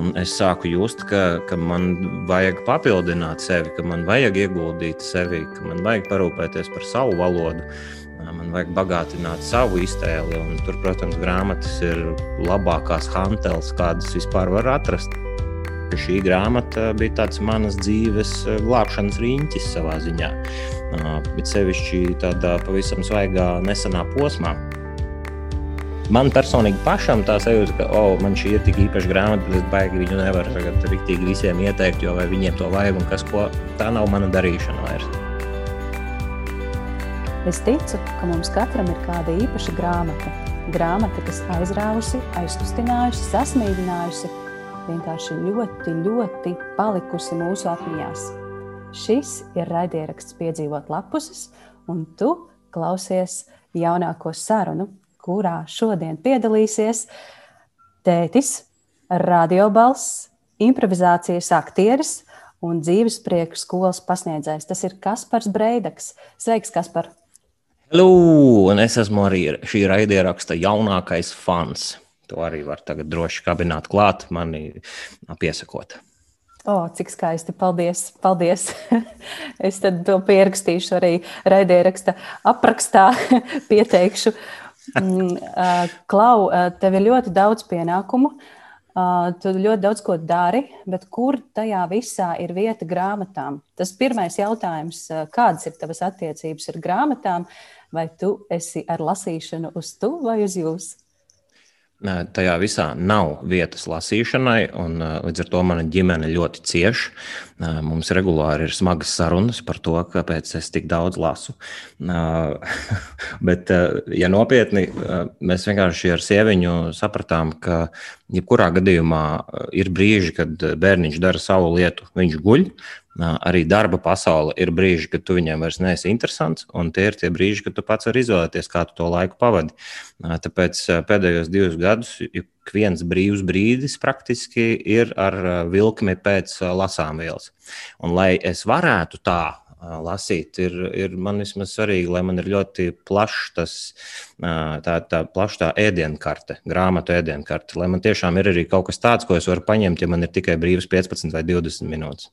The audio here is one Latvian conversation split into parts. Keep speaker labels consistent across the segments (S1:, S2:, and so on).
S1: Un es sāku just, ka, ka man vajag papildināt sevi, ka man vajag ieguldīt sevi, ka man vajag parūpēties par savu valodu. Man vajag bagātināt savu iztēli, un tur, protams, grāmatas ir labākās hanteles, kādas vispār var atrast. Šī grāmata bija tāds manas dzīves glābšanas riņķis savā ziņā, bet sevišķi tādā pavisam svaigā, nesenā posmā. Man personīgi pašam tā sajūta, ka oh, man šī ir tik īpaša grāmata, bet es baigi viņu nevaru tagad riktīgi visiem ieteikt, jo vai viņiem to vajag un kas ko. Tā nav mana darīšana vairs.
S2: Es ticu, ka mums katram ir kāda īpaša grāmata. Grāmata, kas aizrāvusi, aizkustinājusi, sasmīdinājusi, vienkārši ļoti, ļoti palikusi mūsu atmiņās. Šis ir raidieraksts piedzīvot lapuses, un tu klausies jaunāko sarunu kurā šodien piedalīsies tētis, radiobalss, improvizācijas aktieris un dzīves priekšu skolas pasniedzējs. Tas ir Kaspars Breidaks. Sveiks, Kaspar!
S1: Hello! Un es esmu arī šī raidieraksta jaunākais fans. To arī var tagad droši kabināt klāt, mani piesakot.
S2: O, oh, cik skaisti. Paldies. paldies. es to pierakstīšu arī raidieraksta aprakstā, pieteikšu. Mm, Klau, tev ir ļoti daudz pienākumu. Tu ļoti daudz ko dari, bet kur tajā visā ir vieta grāmatām? Tas pirmais jautājums, kādas ir tavas attiecības ar grāmatām? Vai tu esi ar lasīšanu uz tu vai uz jūs?
S1: tajā visā nav vietas lasīšanai, un līdz ar to mana ģimene ļoti cieš. Mums regulāri ir smagas sarunas par to, kāpēc es tik daudz lasu. Bet, ja nopietni, mēs vienkārši ar sieviņu sapratām, ka jebkurā gadījumā ir brīži, kad bērniņš dara savu lietu, viņš guļ, Arī darba pasaule ir brīži, kad tu viņiem vairs neesi interesants, un tie ir tie brīži, kad tu pats vari izvēlēties, kā tu to laiku pavadi. Tāpēc pēdējos divus gadus ik viens brīvs brīdis praktiski ir ar vilkmi pēc lasāmvielas. Un, lai es varētu tā lasīt, ir, ir man vismaz svarīgi, lai man ir ļoti plašs tas, tā, tā plaša tā ēdienkarte, grāmatu ēdienkarte, lai man tiešām ir arī kaut kas tāds, ko es varu paņemt, ja man ir tikai brīvs 15 vai 20 minūtes.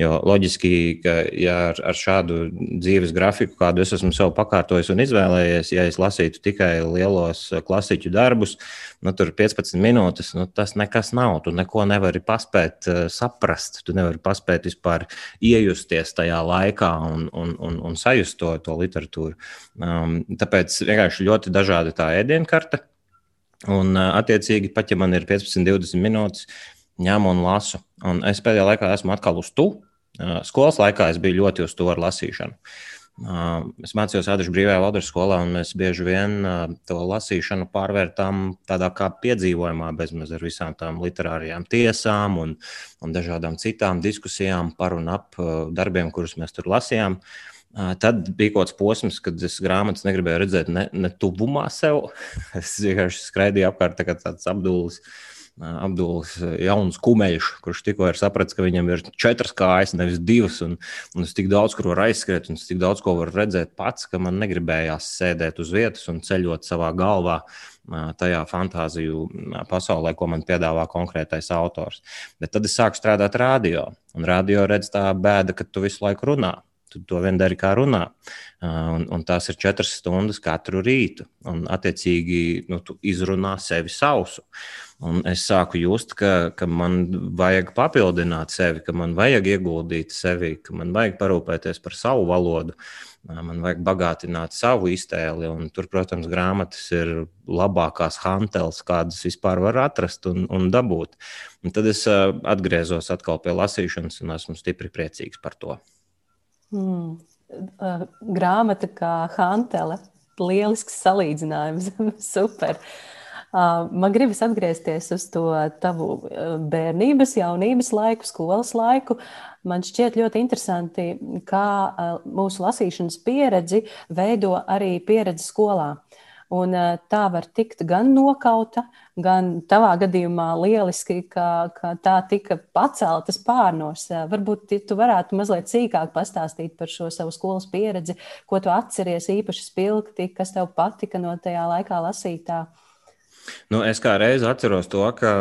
S1: Jo loģiski, ka ja ar, ar šādu dzīves grafiku, kādu es esmu sev pakārtojis un izvēlējies, ja es lasītu tikai lielos klasiķu darbus, nu, tur 15 minūtes, nu, tas nekas nav. Tu neko nevari paspēt saprast, tu nevari paspēt vispār iejusties tajā laikā un, un, un, un sajust to, to literatūru. Um, tāpēc vienkārši ļoti dažāda tā ēdienkarte. Un, uh, attiecīgi, pat ja man ir 15, 20 minūtes, ņemu un lasu. Un es pēdējā laikā esmu atkal uz tu. Uh, skolas laikā es biju ļoti uz to ar lasīšanu. Uh, Es mācījos Ādašu brīvajā valodas skolā, un mēs bieži vien to lasīšanu pārvērtām tādā kā piedzīvojumā, bezmaz ar visām tām literārajām tiesām un, un dažādām citām diskusijām par un ap darbiem, kurus mēs tur lasījām. Tad bija kaut kāds posms, kad es grāmatas negribēju redzēt ne, ne tuvumā sev. Es vienkārši skraidīju apkārt, tā kā tāds apdūlis. Uh, Abduls jauns kumeļš, kurš tikko ir sapratis, ka viņam ir četras kājas, nevis divas, un, un es tik daudz kur varu aizskriet, un es tik daudz ko varu redzēt pats, ka man negribējās sēdēt uz vietas un ceļot savā galvā tajā fantāziju pasaulē, ko man piedāvā konkrētais autors. Bet tad es sāku strādāt radio, un radio redz tā bēda, ka tu visu laiku runā. Tu to vien dari, kā runā. Un, un tās ir četras stundas katru rītu. Un, attiecīgi, nu, tu izrunā sevi sausu. Un es sāku just, ka, ka man vajag papildināt sevi, ka man vajag ieguldīt sevi, ka man vajag parūpēties par savu valodu, man vajag bagātināt savu iztēli. Un tur, protams, grāmatas ir labākās hanteles, kādas vispār var atrast un, un dabūt. Un tad es atgriezos atkal pie lasīšanas un esmu stipri priecīgs par to.
S2: Mm. Grāmata kā Hantele. Lielisks salīdzinājums. Super. Man gribas atgriezties uz to tavu bērnības, jaunības laiku, skolas laiku. Man šķiet ļoti interesanti, kā mūsu lasīšanas pieredzi veido arī pieredze skolā. Un tā var tikt gan nokauta, gan tavā gadījumā lieliski, ka, ka tā tika pacelta spārnos. Varbūt tu varētu mazliet sīkāk pastāstīt par šo savu skolas pieredzi, ko tu atceries īpaši spilgti, kas tev patika no tajā laikā lasītā.
S1: Nu, es kā reiz atceros to, ka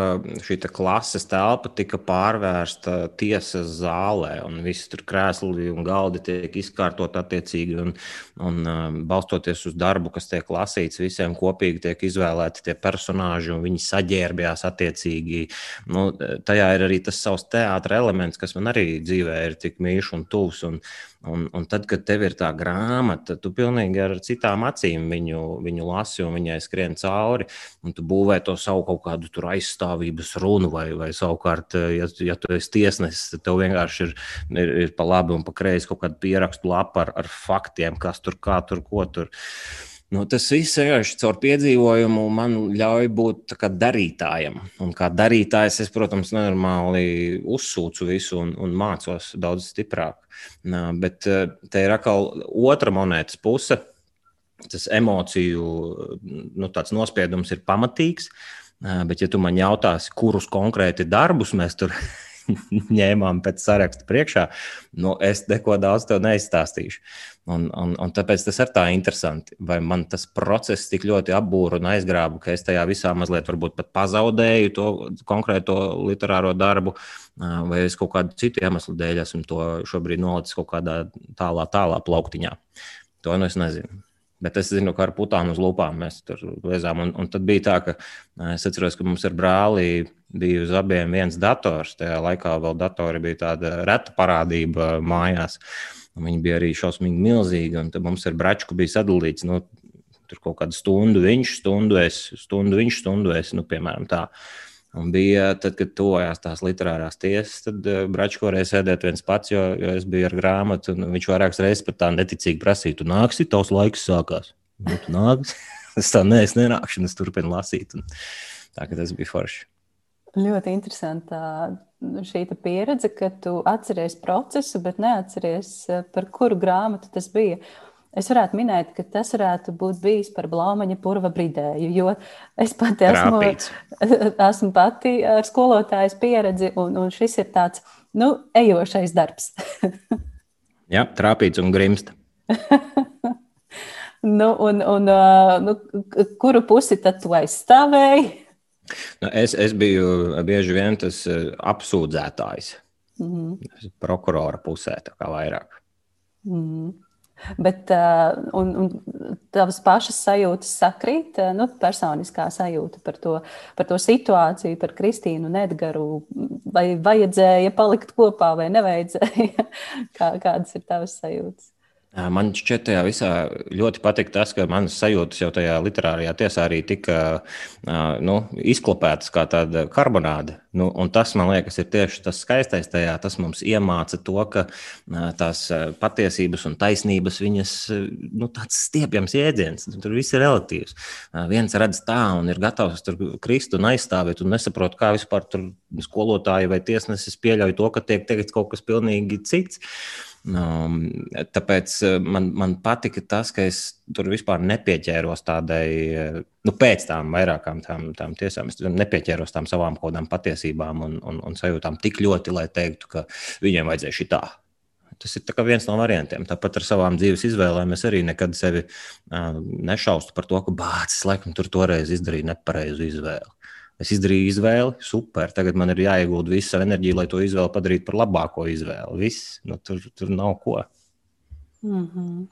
S1: šī klases telpa tika pārvērsta tiesas zālē, un viss tur krēsli un galdi tiek izkārtot attiecīgi. Un, un um, balstoties uz darbu, kas tiek lasīts, visiem kopīgi tiek izvēlēti tie personāļi, un viņi saģērbjās attiecīgi. Nu, tajā ir arī tas savs teātris elements, kas man arī dzīvē ir tik mīļš un tuvs. Un, Un, un tad, kad tev ir tā grāmata, tu pilnīgi ar citām acīm viņu, viņu lasi un viņai skrien cauri. Un tu būvē to savu kaut kādu aizstāvības runu, vai, vai savukārt, ja, ja tu esi tiesnesis, tad tev vienkārši ir, ir, ir pa labi un pa kreisi kaut kāda pierakstu lapa ar, ar faktiem, kas tur, kā tur, ko tur. Nu, tas viss vienkārši caur piedzīvojumu man ļauj būt darītājam. Un kā darītājs, es, protams, nenormāli uzsūcu visu un, un mācos daudz stiprāk. Bet eh, te ir atkal otra monētas puse. Tas emociju nu, nospiedums ir pamatīgs. Bet, ja tu man jautāsi, kurus konkrēti darbus mēs tur ņēmām pēc saraksta priekšā, nu, es neko daudz tev neizstāstīšu. Un, un, un tāpēc tas ir tā interesanti. Vai man tas process tik ļoti apbūra un aizgrāba, ka es tajā visā mazliet pat pazaudēju to konkrēto literāro darbu, vai es kaut kādu citu iemeslu dēļ esmu to šobrīd nolicis kaut kādā tālā, tālā plauktiņā. To nu es nezinu. Bet es zinu, ka ar putānu uz lupām mēs tur liezām. Un, un tad bija tā, ka es atceros, ka mums ar brāli bija uz abiem viens dators. Tajā laikā vēl datori bija tāda reta parādība mājās. Un viņi bija arī šausmīgi milzīgi. Un tad mums ar bračku bija sadalīts. Nu, tur kaut kādu stundu viņš, stundu es, stundu viņš, stundu es. Nu, piemēram, tā. Un bija tad, kad tuvojās tās literārās tiesas, tad uh, Bračs varēja sēdēt viens pats, jo, jo es biju ar grāmatu. Viņš vairākas reizes pat tā neticīgi prasīja, tu nāksi, tavs laiks sākās. Nu, tu nāksi. es tā nē, es nenākšu, es turpinu lasīt. Un tā kā tas bija forši.
S2: Ļoti interesanti šī pieredze, ka tu atceries procesu, bet neatceries, par kuru grāmatu tas bija. Es varētu minēt, ka tas varētu būt bijis par blaumaņa purva bridēju, jo es pati esmu, esmu pati ar skolotājas pieredzi, un, un šis ir tāds, nu, ejošais darbs.
S1: Jā, trāpīts un grimst.
S2: nu, un, un, nu, kuru pusi tad tu aizstāvēji?
S1: Nu, es, es biju bieži vien tas apsūdzētājs. Mm -hmm. Prokurora pusē, tā kā vairāk.
S2: Mm -hmm. Bet uh, un, un tavas pašas sajūtas sakrīt, uh, nu, personiskā sajūta par to, par to situāciju, par Kristīnu un Edgars. Vai vajadzēja palikt kopā vai nevajadzēja? Kā, kādas ir tavas sajūtas?
S1: Man šķiet, tajā visā ļoti patīk tas, ka manas sajūtas jau tajā literārajā tiesā arī tika nu, izklopētas kā tāda karbonāde. Nu, tas, man liekas, ir tieši tas skaistais tajā. Tas mums iemāca to, ka tās patiesības un taisnības, viņas nu, tāds stiepjams jēdziens, tur viss ir relatīvs. Viens redz tā un ir gatavs tur krist un aizstāvēt, un nesaprot, kā vispār tur skolotāji vai tiesnesis pieļauj to, ka tiek teikts kaut kas pilnīgi cits. Um, tāpēc uh, man, man patika tas, ka es tur vispār nepieķēros tādai, uh, nu, pēc tam vairākām tām, tām tiesām, es nepieķēros tām savām kaut kādām patiesībām un, un, un sajūtām tik ļoti, lai teiktu, ka viņiem vajadzēja šī tā. Tas ir viens no variantiem. Tāpat ar savām dzīves izvēlēm es arī nekad sevi uh, nešaustu par to, ka bācis laikam tur toreiz izdarīja nepareizu izvēli. Es izdarīju izvēli, super. Tagad man ir jāiegulda visa enerģija, lai to izvēli padarītu par labāko izvēli. Viss, nu, tur, tur nav ko.
S2: Mm -hmm.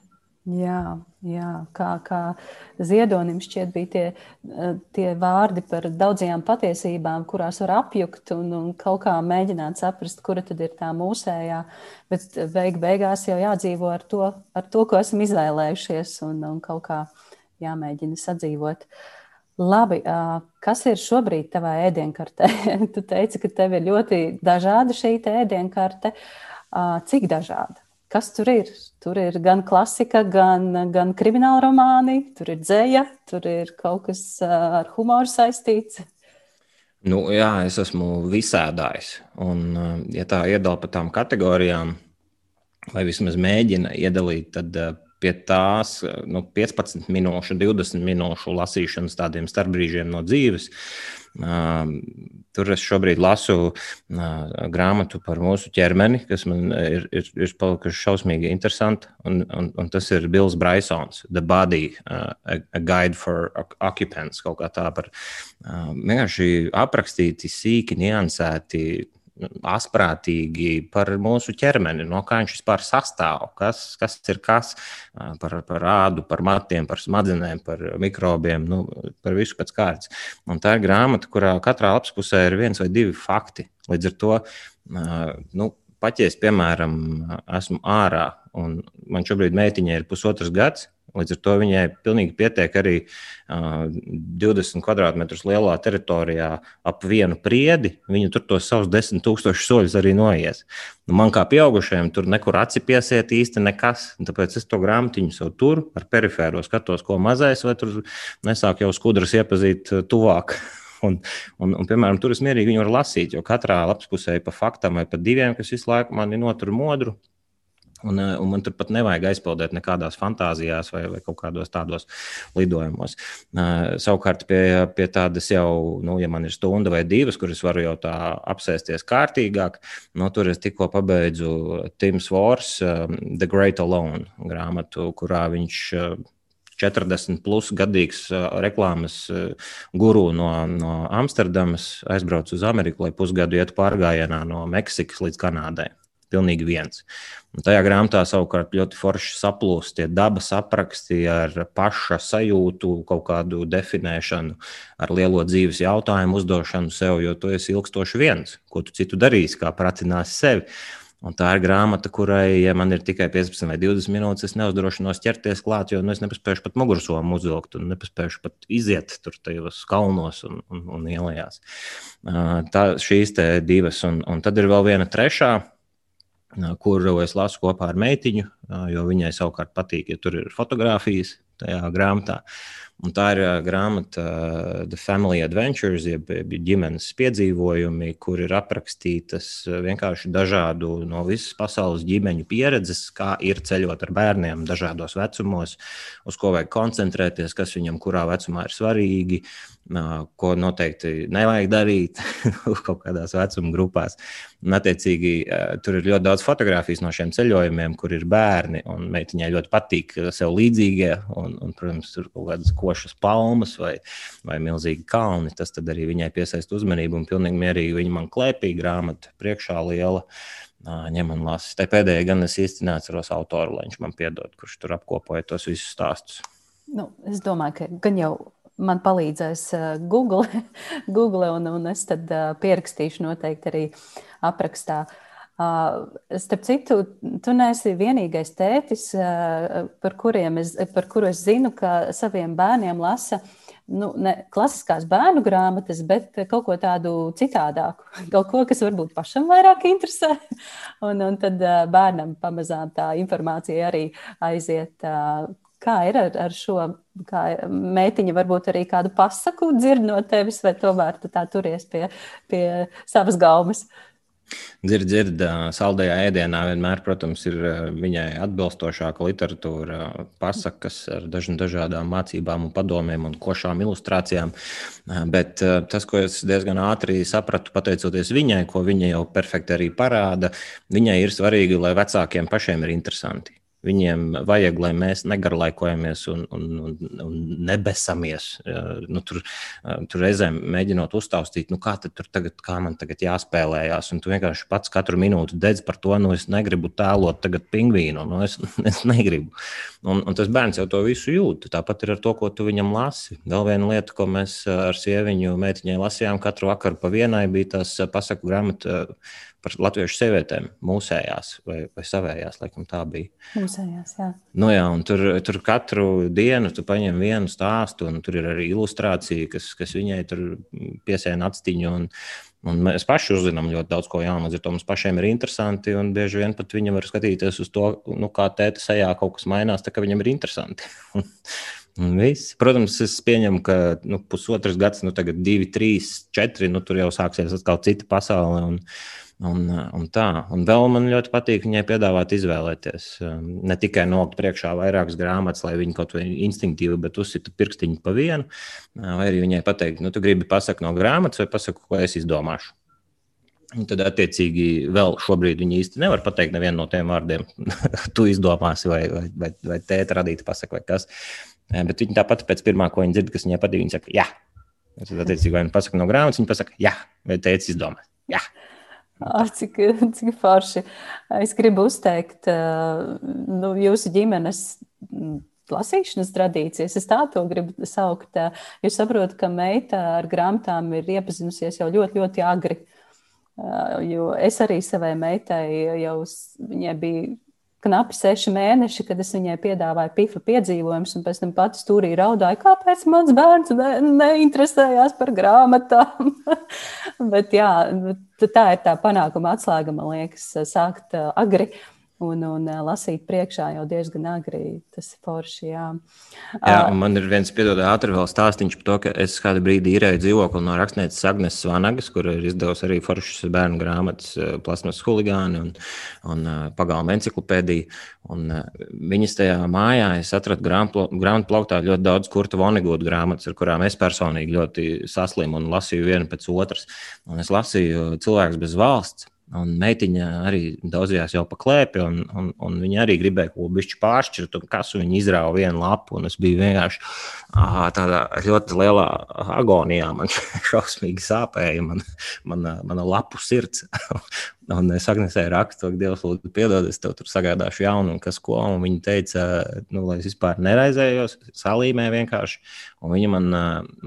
S2: Jā, jā. Kā, kā ziedonim šķiet, bija tie, tie vārdi par daudzajām patiesībām, kurās var apjukt un, un kaut kā mēģināt saprast, kura tad ir tā mūsējā. Bet beig, beigās jau jādzīvo ar to, ar to, ko esam izvēlējušies, un, un kaut kā jāmēģina sadzīvot. Uh, Labi, kas ir šobrīd tavā ēdienkartē? tu teici, ka tev ir ļoti dažāda šī ēdienkarte. Cik dažāda? Kas tur ir? Tur ir gan klasika, gan, gan krimināla romāni, tur ir dzēja, tur ir kaut kas ar humoru saistīts.
S1: Nu, jā, es esmu visādājs. Un, ja tā iedala pa tām kategorijām, vai vismaz mēģina iedalīt, tad pie tās nu, 15 minūšu, 20 minūšu lasīšanas tādiem starpbrīžiem no dzīves. Tur es šobrīd lasu grāmatu par mūsu ķermeni, kas man ir, ir, ir palikusi šausmīgi interesanta. Un, un, un tas ir Bills Brysons, The Body, a, a Guide for Occupants. Kaut kā tā par vienkārši aprakstīti, sīki, niansēti asprātīgi par mūsu ķermeni, no kā viņš vispār sastāv, kas, kas ir kas par, par ādu, par matiem, par smadzenēm, par mikrobiem, nu, par visu pēc kārtas. Un tā ir grāmata, kurā katrā lapas pusē ir viens vai divi fakti. Līdz ar to, nu, pat ja es, piemēram, esmu ārā un man šobrīd meitiņai ir pusotrs gads, Līdz ar to viņai pilnīgi pietiek arī uh, 20 km2 lielā teritorijā ap vienu priedi. Viņa tur tos savus 10,000 soļus arī noies. Nu, man kā pieaugušajam tur nekur aci piesiet īsti nekas. Tāpēc es to grāmatiņu sev tur ar perifēro skatos, ko mazais, vai tur nesāk jau skudras iepazīt tuvāk. Un, un, un, piemēram, tur es mierīgi viņu varu lasīt, jo katrā lapspusē pa faktam vai pa diviem, kas visu laiku mani notur modru, Un, eh, un man tur pat nevajag aizpildīt nekādās fantāzijās vai, vai kaut kādos tādos lidojumos. Uh, savukārt, pie, pie tādas jau, nu, ja man ir stunda vai divas, kuras varu jau tā apsēsties kārtīgāk, nu, tur es tikko pabeidzu Tims Vors, um, The Great Alone grāmatu, kurā viņš. Uh, 40 plus gadīgs uh, reklāmas uh, guru no, no Amsterdamas aizbraucu uz Ameriku, lai pusgadu ietu pārgājienā no Meksikas līdz Kanādai. Pilnīgi viens. Un tajā grāmatā savukārt ļoti forši saplūst tie dabas apraksti ar paša sajūtu, kaut kādu definēšanu, ar lielo dzīves jautājumu uzdošanu sev, jo tu esi ilgstoši viens. Ko tu citu darīsi, kā pratinās sevi? Un tā ir grāmata, kurai, ja man ir tikai 15 vai 20 minūtes, es neuzdrošinos ķerties klāt, jo nu, es nepaspēju pat mugursomu uzvilkt, un nepaspēju pat iziet tur tajos kalnos un, un, un ielās. Tā, šīs divas, un, un tad ir vēl viena trešā kuru es lasu kopā ar meitiņu, jo viņai savukārt patīk, ja tur ir fotografijas tajā grāmatā. Un tā ir grāmata The Family Adventures, jeb ģimenes piedzīvojumi, kur ir aprakstītas vienkārši dažādu no visas pasaules ģimeņu pieredzes, kā ir ceļot ar bērniem dažādos vecumos, uz ko vajag koncentrēties, kas viņam kurā vecumā ir svarīgi, ko noteikti nevajag darīt kaut kādās vecuma grupās. Un, attiecīgi, tur ir ļoti daudz fotografijas no šiem ceļojumiem, kur ir bērni. Meitiņai ļoti patīk sev līdzīgie, un, un protams, tur kaut kādas košas palmas vai, vai milzīgi kalni. Tas arī viņai piesaista uzmanību, un pilnīgi mierīgi viņa man klēpīja grāmatu priekšā liela. Ņem un lasa. Tā pēdējā gan es īsti neatceros autoru, lai viņš man piedod, kurš tur apkopoja tos visus stāstus.
S2: Nu, es domāju, ka gan jau man palīdzēs Google, Google un, un es tad pierakstīšu noteikti arī aprakstā. Starp citu, tu neesi vienīgais tētis, par, es, par kuru es zinu, ka saviem bērniem lasa nu, ne klasiskās bērnu grāmatas, bet kaut ko tādu citādāku. Kaut ko, kas varbūt pašam vairāk interesē. Un, un tad bērnam pamazām tā informācija arī aiziet Kā ir ar, ar šo meitiņu? Varbūt arī kādu pasaku dzird no tevis, vai tomēr tu tā turies pie, pie savas gaumas?
S1: Dzird, dzird, saldējā ēdienā vienmēr, protams, ir viņai atbilstošāka literatūra, pasakas ar dažādām mācībām un padomiem un košām ilustrācijām. Bet tas, ko es diezgan ātri sapratu, pateicoties viņai, ko viņa jau perfekti arī parāda, viņai ir svarīgi, lai vecākiem pašiem ir interesanti. Viņiem vajag, lai mēs negarlaikojamies un, un, un, un nebesamies. Nu, tur, tur reizēm mēģinot uztaustīt, nu, kā, tagad, kā man tagad jāspēlējās. Un tu vienkārši pats katru minūti dedz par to, nu, es negribu tēlot tagad pingvīnu. Nu, es, es negribu. Un, un tas bērns jau to visu jūt. Tāpat ir ar to, ko tu viņam lasi. Vēl viena lieta, ko mēs ar sieviņu meitiņai lasījām katru vakaru pa vienai, bija tas pasaku grāmatu par latviešu sievietēm, mūsējās vai, vai savējās, laikam tā bija.
S2: Mūsējās, jā.
S1: Nu, jā tur, tur katru dienu tu paņem vienu stāstu, un tur ir arī ilustrācija, kas, kas viņai tur piesēna atstiņu. Un, Un mēs paši uzzinām ļoti daudz ko jaunu. Līdz ar to mums pašiem ir interesanti. Un bieži vien pat viņam var skatīties uz to, nu, kā tēta sejā kaut kas mainās, tā kā viņam ir interesanti. Viss. Protams, es pieņemu, ka nu, pusotrs gads, nu, tagad divi, trīs, četri, nu, tur jau sāksies atkal cita pasaule. Un, un, un tā. Un vēl man ļoti patīk viņai piedāvāt izvēlēties. Um, ne tikai nolikt priekšā vairākas grāmatas, lai viņi kaut vai instinktīvi, bet uzsita pirkstiņu pa vienu, uh, vai arī viņai pateikt, nu, tu gribi pasakot no grāmatas, vai pasakot, ko es izdomāšu. Un tad, attiecīgi, vēl šobrīd viņi īsti nevar pateikt nevienu no tiem vārdiem. tu izdomāsi, vai, vai, vai, vai tēta radīta pasaka, vai kas. Bet viņi tāpat pēc pirmā, ko viņi dzird, kas viņai patīk, viņi saka, jā. Tad, attiecīgi, vai viņi pasaka no grāmatas, viņi pasaka, jā, vai teicis izdomā. Jā.
S2: Ar cik, cik forši. Es gribu uzteikt nu, jūsu ģimenes lasīšanas tradīcijas. Es tā to gribu saukt. Jūs saprotat, ka meita ar grāmatām ir iepazinusies jau ļoti, ļoti agri. Jo es arī savai meitai jau viņai bija knapi seši mēneši, kad es viņai piedāvāju pifa piedzīvojumus, un pēc tam pati stūrī raudāja, kāpēc mans bērns ne, neinteresējās par grāmatām. Bet jā, tā ir tā panākuma atslēga, man liekas, sākt agri. Uh, un, un lasīt priekšā jau diezgan agri. Tas ir forši. Jā,
S1: jā man ir viens piedod, ātri vēl stāstīns par to, ka es kādu brīdi īrēju dzīvokli no rakstnieces Agnes Vanagas, kur ir izdevusi arī foršas bērnu grāmatas, plasmas huligāni un, un pagalma enciklopēdiju. Un viņas tajā mājā es atradu grāmatu plauktā ļoti daudz kurta Vonegūda grāmatas, ar kurām es personīgi ļoti saslimu un lasīju vienu pēc otras. Un es lasīju cilvēks bez valsts. Un meitiņa arī daudzījās jau pa klēpi, un, un, un viņa arī gribēja kaut ko bišķi pāršķirt, un kas viņa izrāva vienu lapu, es biju vienkārši ā, tādā ļoti lielā agonijā. Man šausmīgi sāpēja man, mana, mana lapu sirds. Un es Agnesē rakstu, ka Dievs, lūdzu, piedod, es tev tur sagādāšu jaunu, un kas ko. Un viņa teica, nu, lai es vispār neraizējos, salīmē vienkārši. Un viņa man,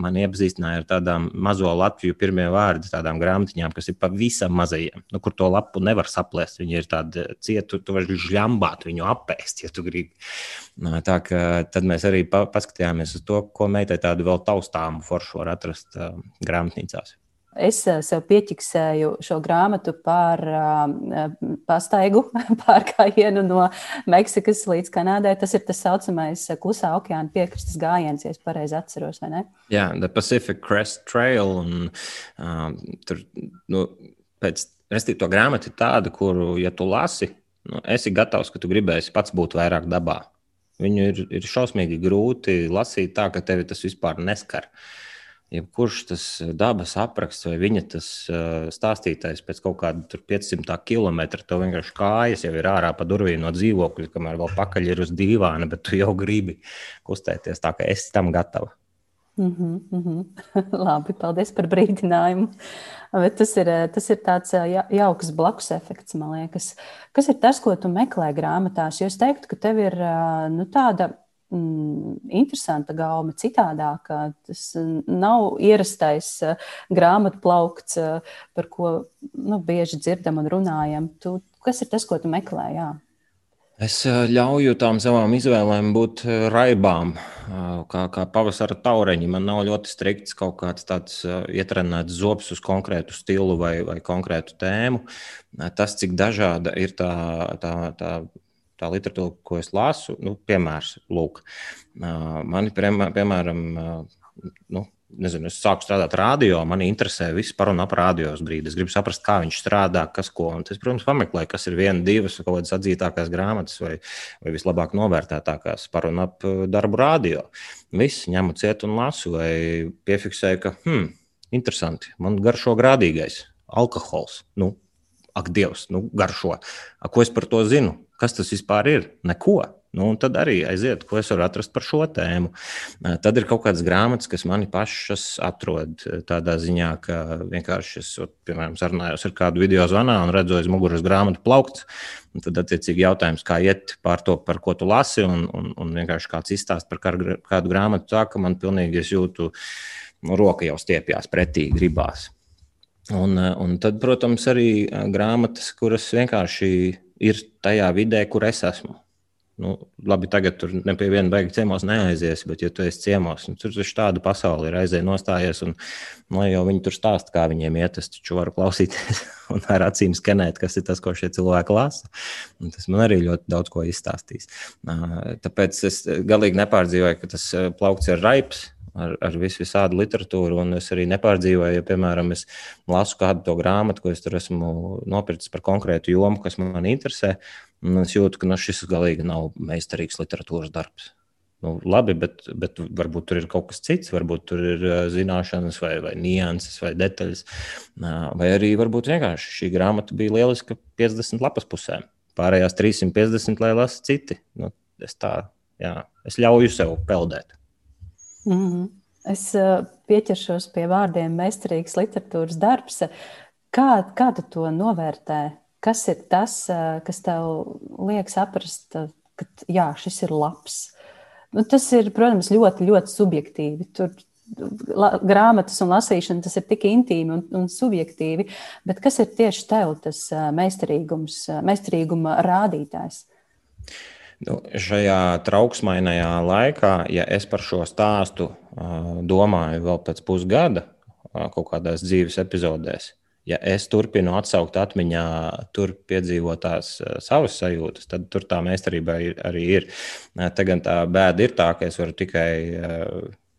S1: man iepazīstināja ar tādām mazo Latviju pirmie vārdi, tādām grāmatiņām, kas ir pavisam mazajiem, nu, kur to lapu nevar saplēst. Viņi ir tādi cieti, tu vari žļambāt viņu apēst, ja tu gribi. Tā kā tad mēs arī paskatījāmies uz to, ko meitai tādu vēl taustāmu foršu var atrast grāmatnīcās.
S2: Es eh, sev pieķiksēju šo grāmatu par uh, pastaigu pārgājienu no Meksikas līdz Kanādai. Tas ir tas saucamais eh, klusā okeāna piekrastes gājiens, ja es pareizi atceros, vai ne?
S1: Jā, The Pacific Crest Trail. Un, uh, tur, nu, pēc, restīvi, to grāmatu ir tāda, kuru, ja tu lasi, nu, esi gatavs, ka tu gribēsi pats būt vairāk dabā. Viņu ir, ir šausmīgi grūti lasīt tā, ka tevi tas vispār neskar. Uh, jebkurš tas eh, dabas apraksts vai viņa tas uh, stāstītājs pēc kaut kāda 500 km, tev vienkārši kājas jau ir ārā pa durvīm no dzīvokļa, kamēr vēl pakaļ ir uz dīvāna, bet tu jau gribi kustēties tā, ka esi tam gatava.
S2: Mm -hmm, mm -hmm. Labi, paldies par brīdinājumu. Bet tas ir, eh, tas ir tāds jauks blakus efekts, man liekas. Kas ir tas, ko tu meklē grāmatās? Jo es teiktu, ka tev ir nu, tāda interesanta gauma, citādāka. Tas nav ierastais uh, grāmatu plaukts, uh, par ko nu, bieži dzirdam un runājam. Tu, kas ir tas, ko tu meklē? Jā?
S1: Es uh, ļauju tām savām izvēlēm būt raibām, kā, kā pavasara taureņi. Man nav ļoti strikts kaut kāds tāds ietrenēts zobs uz konkrētu stilu vai, vai konkrētu tēmu. Tas, cik dažāda ir tā, tā, tā tā literatūra, ko es lasu, nu, piemērs, lūk, mani, piemēram, nu, nezinu, es sāku strādāt radio, man interesē viss par un ap radios brīdi. Es gribu saprast, kā viņš strādā, kas ko. Un es, protams, pameklēju, kas ir viena, divas kaut kādas atzītākās grāmatas vai, vai vislabāk novērtētākās par un ap darbu radio. Viss ņemu ciet un lasu, vai piefiksēju, ka, hmm, interesanti, man garšo grādīgais alkohols. Nu, ak, Dievs, nu, garšo. A, ko es par to zinu? Kas tas vispār ir? Neko. Nu, tad arī aiziet, ko es varu atrast par šo tēmu. Tad ir kaut kādas grāmatas, kas mani pašas atrod tādā ziņā, ka vienkārši es, piemēram, sarunājos ar kādu video zvanā un redzu aiz muguras grāmatu plaukts. Tad, attiecīgi, jautājums, kā iet pār to, par ko tu lasi, un, un, un vienkārši kāds izstāst par kādu grāmatu, tā ka man pilnīgi es jūtu, nu, roka jau stiepjas pretī, gribās. Un, un tad, protams, arī grāmatas, kuras vienkārši ir tajā vidē, kur es esmu. Nu, labi, tagad tur ne pie viena beigas ciemos neaizies, bet, ja tu esi ciemos, nu, tur taču tāda pasaule ir aizēja nostājies, un nu, jau viņi tur stāsta, kā viņiem iet. Es taču varu klausīties un ar acīm skenēt, kas ir tas, ko šie cilvēki lasa. Un tas man arī ļoti daudz ko izstāstīs. Tāpēc es galīgi nepārdzīvoju, ka tas plaukts ir raips ar, ar visu visādu literatūru. Un es arī nepārdzīvoju, ja, piemēram, es lasu kādu to grāmatu, ko es tur esmu nopircis par konkrētu jomu, kas man interesē. Un es jūtu, ka nu, šis galīgi nav meistarīgs literatūras darbs. Nu, labi, bet, bet varbūt tur ir kaut kas cits, varbūt tur ir zināšanas, vai, vai nianses, vai detaļas. Vai arī varbūt vienkārši šī grāmata bija lieliska 50 lapas pusēm. Pārējās 350, lai lasa citi. Nu, es tā, jā, es ļauju sev peldēt.
S2: Mm -hmm. Es uh, pieķeršos pie vārdiem meistarīgs literatūras darbs. Kā, kā tu to novērtē? Kas ir tas, uh, kas tev liek saprast, uh, ka jā, šis ir labs? Nu, tas ir, protams, ļoti, ļoti subjektīvi. Tur la, grāmatas un lasīšana tas ir tik intīmi un, un subjektīvi. Bet kas ir tieši tev tas meistarīgums, meistarīguma rādītājs?
S1: Nu, šajā trauksmainajā laikā, ja es par šo stāstu domāju vēl pēc pusgada, kaut kādās dzīves epizodēs, ja es turpinu atsaukt atmiņā, tur piedzīvotās savas sajūtas, tad tur tā meistarība arī ir. Tagad tā bēda ir tā, ka es varu tikai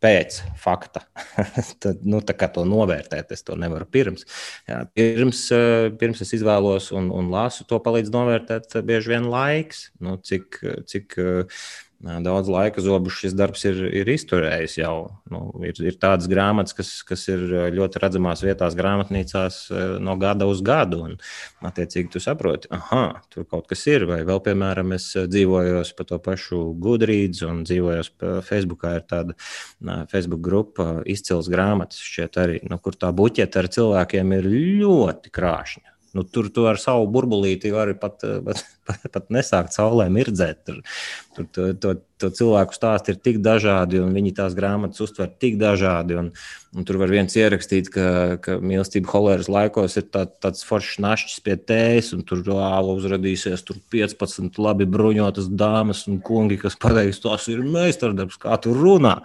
S1: pēc fakta. Tad, nu, kā to novērtēt, es to nevaru pirms. Jā, pirms, eh, pirms es izvēlos un, un lasu, to palīdz novērtēt bieži vien laiks. Nu, cik, cik daudz laika zobus šis darbs ir, ir izturējis jau. Nu, ir, ir tādas grāmatas, kas, kas ir ļoti redzamās vietās, grāmatnīcās no gada uz gadu. Un, attiecīgi, tu saproti, ah, tur kaut kas ir. Vai vēl, piemēram, es dzīvoju pa to pašu Gudrīdzu un dzīvoju Facebookā. Ir tāda Facebook grupa, izcils grāmatas, šķiet, arī, nu, kur tā buķeta ar cilvēkiem ir ļoti krāšņa. Nu, tur tu ar savu burbulīti vari pat, pat, pat, nesākt saulē mirdzēt. Tur, tur to, to, to cilvēku stāsti ir tik dažādi, un viņi tās grāmatas uztver tik dažādi. Un, un tur var viens ierakstīt, ka, ka mīlestība holēras laikos ir tā, tāds foršs našķis pie tējas, un tur āla uzradīsies tur 15 labi bruņotas dāmas un kungi, kas pateiks, tas ir meistardarbs, kā tu runā.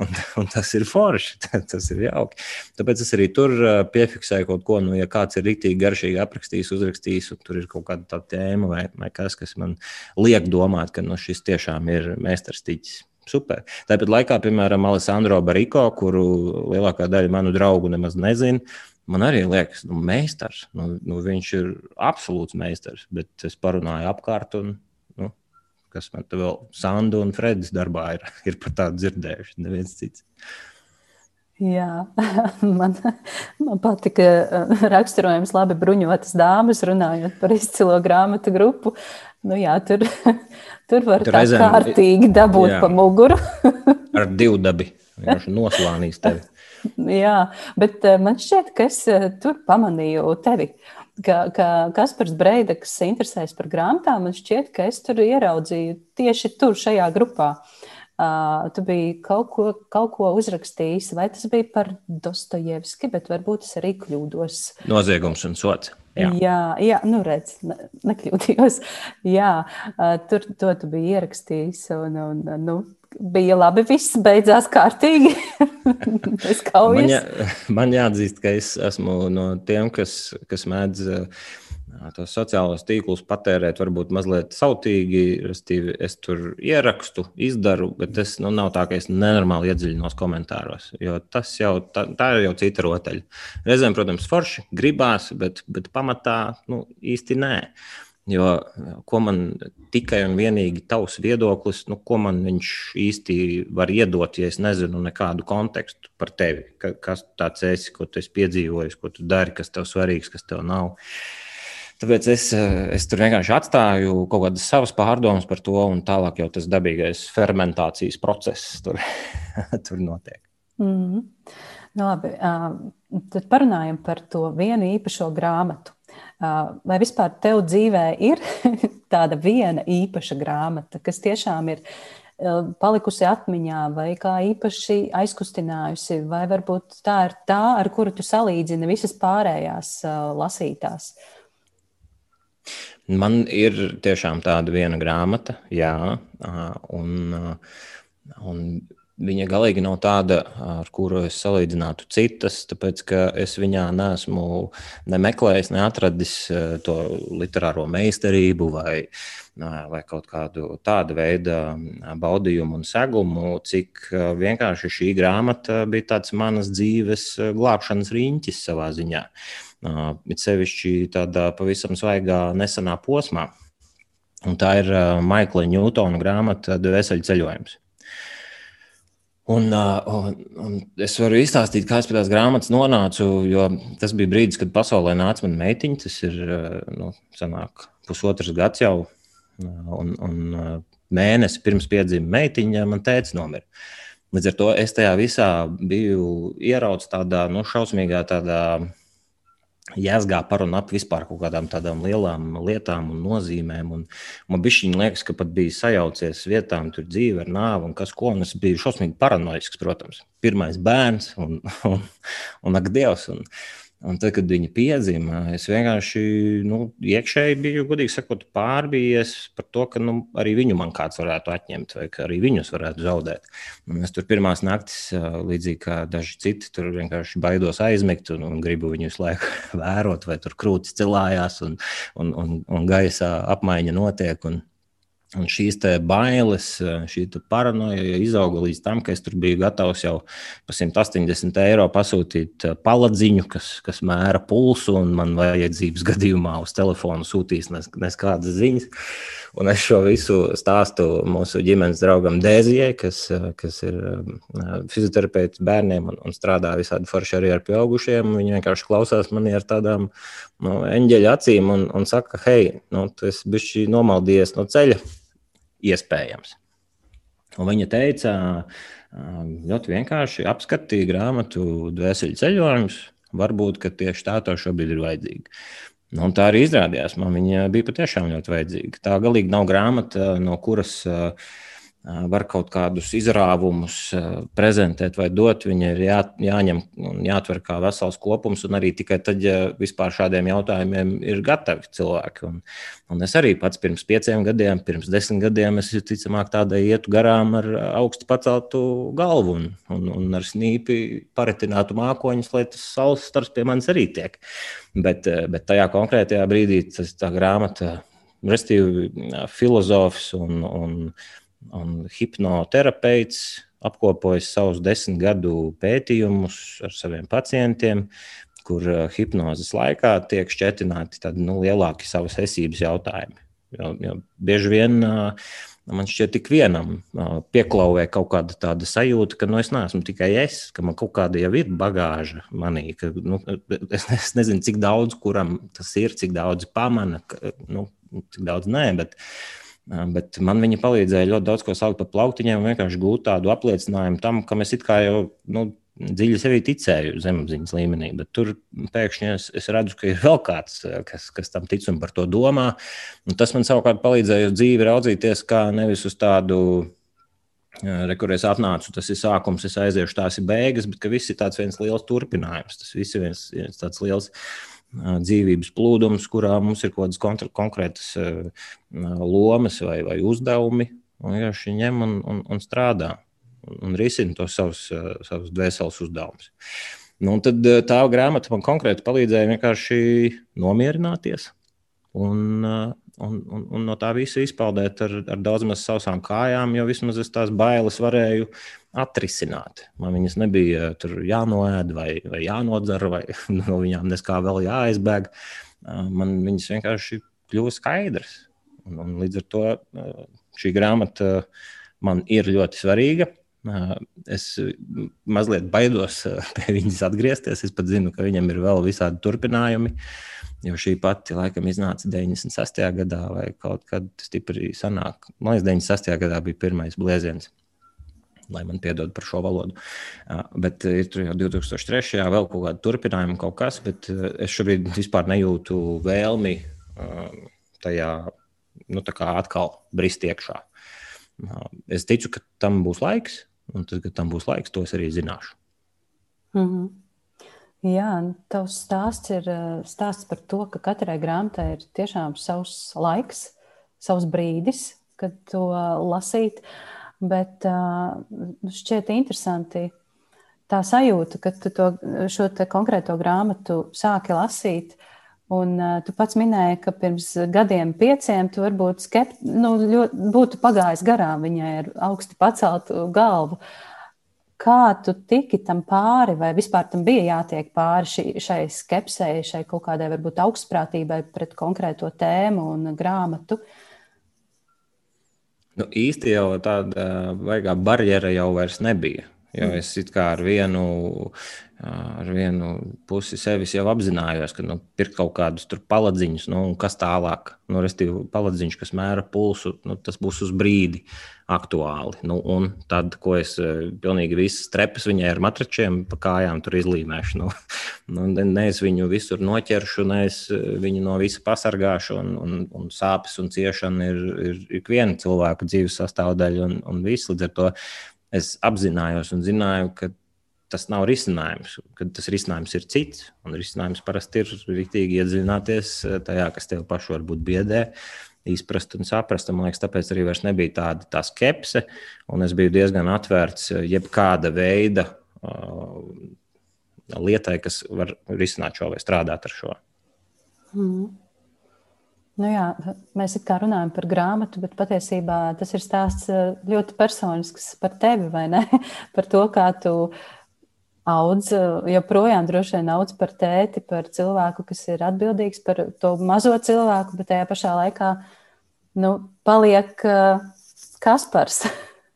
S1: Un, un tas ir forši, tas ir jauki. Tāpēc es arī tur piefiksēju kaut ko, nu, ja kāds ir rīktīgi garšīgi aprakstījis, uzrakstījis, un tur ir kaut kāda tā tēma vai, vai kas, kas man liek domāt, ka nu, šis tiešām ir meistarstiķis. Super. Tāpat laikā, piemēram, Alessandro Bariko, kuru lielākā daļa manu draugu nemaz nezina, man arī liekas, nu, meistars. Nu, nu, viņš ir absolūts meistars, bet es parunāju apkārt, un nu, kas man te vēl Sandu un Fredis darbā ir, ir par tādu dzirdējuši, neviens cits.
S2: Jā, man, man patika eh, raksturojums labi bruņotas dāmas, runājot par izcilo grāmatu grupu. Nu, jā, tur, tur var tur tā reizēm, kārtīgi dabūt jā, pa muguru.
S1: ar divu dabi. Noslānīs tevi.
S2: jā, bet eh, man šķiet, ka es eh, tur pamanīju tevi. Ka, ka Kaspars Breidaks interesēs par grāmatām, man šķiet, ka es tur ieraudzīju tieši tur, šajā grupā. Uh, tu biji kaut ko, kaut ko uzrakstījis, vai tas bija par Dostojevski, bet varbūt es arī kļūdos.
S1: Noziegums un sots.
S2: Jā, jā, jā nu redz, ne, nekļūdījos. Jā, tur to tu biji ierakstījis. Un, un, nu, bija labi, viss beidzās kārtīgi.
S1: man, jā, man jāatzīst, ka es esmu no tiem, kas, kas mēdz tos sociālos tīklus patērēt, varbūt mazliet sautīgi. Es tur ierakstu, izdaru, bet tas nu, nav tā, ka es nenormāli iedziļinos komentāros. Jo tas jau tā, tā ir jau cita rotaļa. Reizēm, protams, forši gribās, bet, bet pamatā nu, īsti nē. Jo ko man tikai un vienīgi tavs viedoklis, nu, ko man viņš īsti var iedot, ja es nezinu nekādu kontekstu par tevi, ka, kas tāds esi, ko tu esi piedzīvojis, ko tu dari, kas tev svarīgs, kas tev nav. Tāpēc es, es tur vienkārši atstāju kaut kādas savas pārdomas par to, un tālāk jau tas dabīgais fermentācijas process tur, tur notiek.
S2: Mm -hmm. nu, labi, tad parunājam par to vienu īpašo grāmatu. Vai vispār tev dzīvē ir tāda viena īpaša grāmata, kas tiešām ir palikusi atmiņā, vai kā īpaši aizkustinājusi, vai varbūt tā ir tā, ar kuru tu salīdzini visas pārējās lasītās?
S1: Man ir tiešām tāda viena grāmata, jā, un, un viņa galīgi nav tāda, ar kuru es salīdzinātu citas, tāpēc ka es viņā neesmu ne meklējis, ne atradis to literāro meistarību vai, vai kaut kādu tādu veidu baudījumu un segumu, cik vienkārši šī grāmata bija tāds manas dzīves glābšanas riņķis savā ziņā it sevišķi tādā pavisam svaigā, nesenā posmā. Un tā ir Maikla Ņūtona grāmata Dvēseli ceļojums. Un, un, un es varu izstāstīt, kā es pie tās grāmatas nonācu, jo tas bija brīdis, kad pasaulē nāca mana meitiņa. Tas ir nu, sanāk, pusotrs gads jau. Un, un mēnesi pirms piedzima meitiņa, man teica, nomira. Līdz ar to es tajā visā biju ieraudzis tādā nu, šausmīgā tādā jāsgā par un ap vispār kaut kādām tādām lielām lietām un nozīmēm. Un man bija liekas, ka pat bija sajaucies vietām, tur dzīve ar nāvi un kas ko. Un es biju šausmīgi paranoisks, protams. Pirmais bērns un, un, un ak, Dievs. Un, Un tad, kad viņa piedzima, es vienkārši nu, iekšēji biju, godīgi sakot, pārbījies par to, ka nu, arī viņu man kāds varētu atņemt, vai arī viņus varētu zaudēt. Un es tur pirmās naktis, līdzīgi kā daži citi, tur vienkārši baidos aizmigt un, un gribu viņu visu laiku vērot, vai tur krūtis cilājās un, un, un, un gaisa apmaiņa notiek. Un, Un šīs bailes, šī paranoja izauga līdz tam, ka es tur biju gatavs jau par 180 eiro pasūtīt eh, paladziņu, kas, kas mēra pulsu, un man vajadzības gadījumā uz telefonu sūtīs nes, nes kādas ziņas. Un es šo visu stāstu mūsu ģimenes draugam Dēzijai, kas, kas ir eh, fizioterapeits bērniem un, un strādā visādi forši arī ar pieaugušiem. Viņi vienkārši klausās manī ar tādām nu, eņģeļa acīm un, un saka, hei, nu, tu esi bijis nomaldījies no ceļa iespējams. Un viņa teica, ļoti vienkārši apskatīja grāmatu Dvēseli ceļojums. Varbūt tieši tā tev šobrīd ir vajadzīga. Nu, tā arī izrādījās. Man viņa bija patiešām ļoti vajadzīga. Tā galīgi nav grāmata, no kuras uh, var kaut kādus izrāvumus prezentēt vai dot. Viņi ir jā, jāņem un jāatver kā vesels kopums, un arī tikai tad, ja vispār šādiem jautājumiem ir gatavi cilvēki. Un, un es arī pats pirms pieciem gadiem, pirms desmit gadiem, es ticamāk tādai ietu garām ar augstu paceltu galvu un, un, un ar snīpi paretinātu mākoņus, lai tas saules stars pie manis arī tiek. Bet, bet tajā konkrētajā brīdī tas tā grāmata, restīvi filozofs un, un Un hipnoterapeits apkopojis savus desmit gadu pētījumus ar saviem pacientiem, kur uh, hipnozes laikā tiek šķetināti tādi nu, lielāki savas esības jautājumi. Jo, jo bieži vien uh, man šķiet, tik vienam uh, pieklauvē kaut kāda tāda sajūta, ka nu, es neesmu tikai es, ka man kaut kāda jau ir bagāža manī. Ka, nu, es, es nezinu, cik daudz kuram tas ir, cik daudz pamana, ka, nu, cik daudz nē. Bet, uh, Bet man viņa palīdzēja ļoti daudz ko saukt par plauktiņiem vienkārši gūt tādu apliecinājumu tam, kam es it kā jau nu, dziļi sevī ticēju zemapziņas līmenī. Bet tur pēkšņi es, es redzu, ka ir vēl kāds, kas, kas tam tic un par to domā. Un tas man savukārt palīdzēja uz dzīvi raudzīties kā nevis uz tādu. Re, kur es atnācu, tas ir sākums, es aiziešu, tās ir beigas, bet viss ir tāds viens liels turpinājums. Tas viss ir viens, viens tāds liels uh, dzīvības plūdums, kurā mums ir kaut kādas konkrētas lomas vai, vai uzdevumi, un vienkārši ņem un, un, un strādā un, risina tos savus, savus dvēseles uzdevumus. Nu, tad tā grāmata man konkrēti palīdzēja vienkārši nomierināties un, un, un, un no tā visa izpaudēt ar, ar daudz maz sausām kājām, jo vismaz es tās bailes varēju atrisināt. Man viņas nebija jānoēd vai, vai jānodzer, vai no viņām neskā vēl jāaizbēg. Man viņas vienkārši kļuva skaidrs. Un, un līdz ar to šī grāmata man ir ļoti svarīga. Es mazliet baidos pie viņas atgriezties. Es pat zinu, ka viņam ir vēl visādi turpinājumi. Jo šī pati laikam iznāca 96. gadā, vai kaut kad stipri sanāk. Man liekas, 96. gadā bija pirmais blēziens lai man piedod par šo valodu. Bet ir tur jau 2003. vēl kaut kāda turpinājuma, kaut kas, bet es šobrīd vispār nejūtu vēlmi tajā, nu, atkal brist iekšā. Es ticu, ka tam būs laiks, un tad, kad tam būs laiks, to es arī zināšu.
S2: Mm -hmm. Jā, tavs stāsts ir stāsts par to, ka katrai grāmatai ir tiešām savs laiks, savs brīdis, kad to lasīt. Bet šķiet interesanti tā sajūta, ka tu to, šo konkrēto grāmatu sāki lasīt. Un uh, tu pats minēji, ka pirms gadiem, pieciem, tu varbūt skept, nu, ļoti, būtu pagājis garām viņai ar augstu paceltu galvu. Kā tu tiki tam pāri, vai vispār tam bija jātiek pāri šī, šai skepsei, šai kaut kādai varbūt augstprātībai pret konkrēto tēmu un grāmatu?
S1: Nu, īsti jau tāda baigā barjera jau vairs nebija. Jo es kā ar vienu, ar vienu pusi sevis jau apzinājos, ka nu, pirkt kaut kādus paladziņus, nu, kas tālāk, nu, respektīvi, paladziņš, kas mēra pulsu, nu, tas būs uz brīdi aktuāli. Nu, un tad, ko es pilnīgi visas trepas viņai ar matračiem pa kājām tur izlīmēšu. Nu, nu, ne es viņu visur noķeršu, ne es viņu no visa pasargāšu, un, un, un sāpes un ciešana ir, ir ikviena cilvēka dzīves sastāvdaļa, un, un viss līdz ar to es apzinājos un zināju, ka tas nav risinājums, ka tas risinājums ir cits. Un risinājums parasti ir rīktīgi iedziļināties eh, tajā, kas tev pašu varbūt biedē. Izprast un saprast. Man liekas, tāpēc arī nebija tāda tā skepse. Es biju diezgan atvērts eh, jebkāda veida uh, lietai, kas var risināt šo vai strādāt ar šo.
S2: Mm. Nu jā, mēs kā runājam par grāmatu, bet patiesībā tas ir stāsts eh, ļoti personisks par tevi, vai ne? par to, kā tu audz, eh, joprojām droši vien audz par tēti, par cilvēku, kas ir atbildīgs par to mazo cilvēku, bet tajā pašā laikā nu, paliek uh, Kaspars.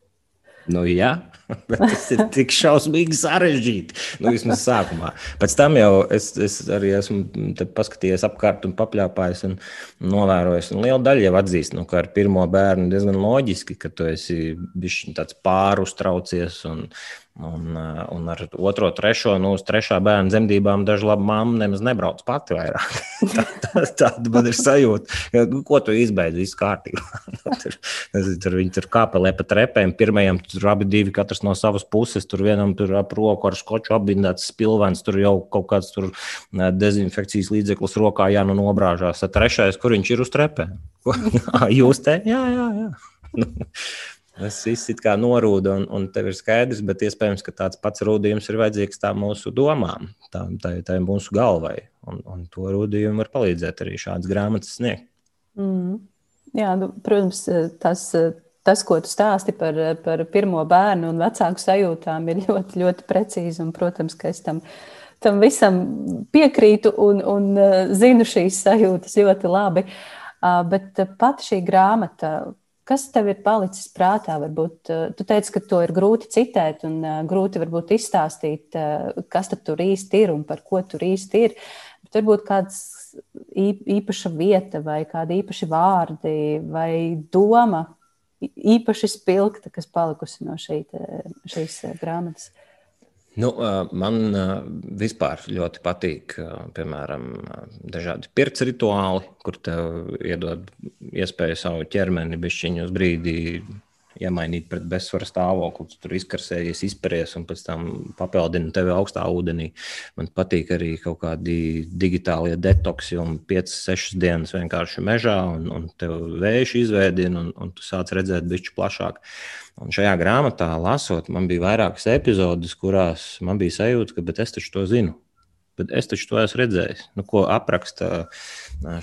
S1: nu, jā. Bet tas ir tik šausmīgi sarežģīti. Nu, vismaz sākumā. Pēc tam jau es, es arī esmu paskatījies apkārt un papļāpājis un novērojis. Un liela daļa jau atzīst, nu, ka ar pirmo bērnu diezgan loģiski, ka tu esi bijis tāds pārustraucies un, Un, eh, un ar otro, trešo, nu, uz trešā bērna dzemdībām daži labi mamma nemaz nebrauc pati vairāk. tā, tā, tāda man ir sajūta. Ko tu izbeidzi? Viss kārtībā. Nu, tur, tur viņi tur kāpelē pa trepēm. Pirmajam tur abi divi, katrs no savas puses. Tur vienam tur ap roku ar skoču apbindēts spilvens. Tur jau kaut kāds tur eh, dezinfekcijas līdzeklis rokā jānu nobrāžās. Trešais, kur viņš ir uz trepēm? Jūs te? Jā, jā, jā. Tas viss ir kā norūda, un, un tev ir skaidrs, bet iespējams, ka tāds pats rūdījums ir vajadzīgs tā mūsu domām, tā, tā, tā mūsu galvai. Un, un to rūdījumu var palīdzēt arī šādas grāmatas sniegt.
S2: Mm. Jā, nu, protams, tas, tas, ko tu stāsti par, par pirmo bērnu un vecāku sajūtām, ir ļoti, ļoti precīzi. Un, protams, ka es tam, tam visam piekrītu un, un zinu šīs sajūtas ļoti labi. Bet pat šī grāmata, Kas tev ir palicis prātā? Varbūt eh, tu teici, ka to ir grūti citēt un uh, grūti varbūt izstāstīt, uh, kas tur īsti ir un par ko tur īsti ir. Bet varbūt kāds īpaša vieta vai kādi īpaši vārdi vai doma īpaši spilgta, kas palikusi no šī, šīs grāmatas.
S1: Nu, man vispār ļoti patīk, piemēram, dažādi pirts rituāli, kur tev iedod iespēju savu ķermeni bišķiņu uz brīdi iemainīt pret bezsvaru stāvokli, tur izkarsējies, izpēries un pēc tam papildina tevi augstā ūdenī. Man patīk arī kaut kādi digitālie detoksi un 5-6 dienas vienkārši mežā, un, un tev vējš izveidina, un, un tu sāc redzēt bišķi plašāk. Un šajā grāmatā, lasot, man bija vairākas epizodes, kurās man bija sajūta, ka es taču to zinu. Bet es taču to esmu redzējis. Nu, ko apraksta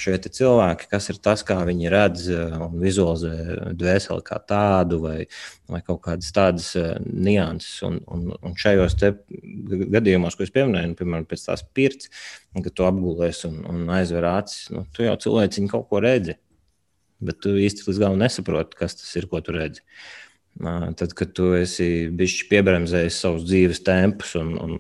S1: šie cilvēki, kas ir tas, kā viņi redz un vizualizē dvēseli kā tādu, vai, vai kaut kādas tādas nianses. Un, un, un šajos gadījumos, ko es pieminēju, nu, piemēram, pēc tās pirts, kad tu apgulēsi un, un aizver acis, nu, tu jau cilvēciņu kaut ko redzi. Bet tu īsti līdz galam nesaproti, kas tas ir, ko tu redzi. Uh, Tad, kad tu esi bijis piebremzējis savus dzīves tempus un, un,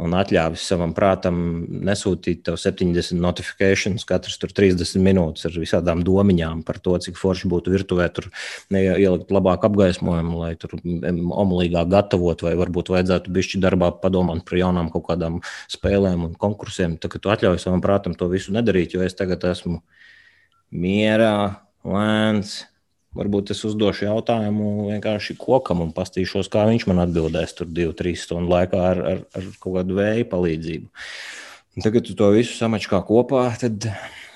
S1: un atļāvis savam prātam nesūtīt tev 70 notifikācijas, katrs tur 30 minūtes ar visādām domiņām par to, cik forši būtu virtuvē, tur ielikt labāku apgaismojumu, lai tur omulīgāk gatavot, vai varbūt vajadzētu bišķi darbā padomāt par jaunām kaut kādām spēlēm un konkursiem. Tad, kad tu atļauj savam prātam to visu nedarīt, jo es tagad esmu mierā, lēns Varbūt es uzdošu jautājumu vienkārši kokam un pastīšos, kā viņš man atbildēs tur divu, trīs stundu laikā ar, ar, ar kaut kādu vēju palīdzību. Un tagad tu to visu samaču kā kopā, tad,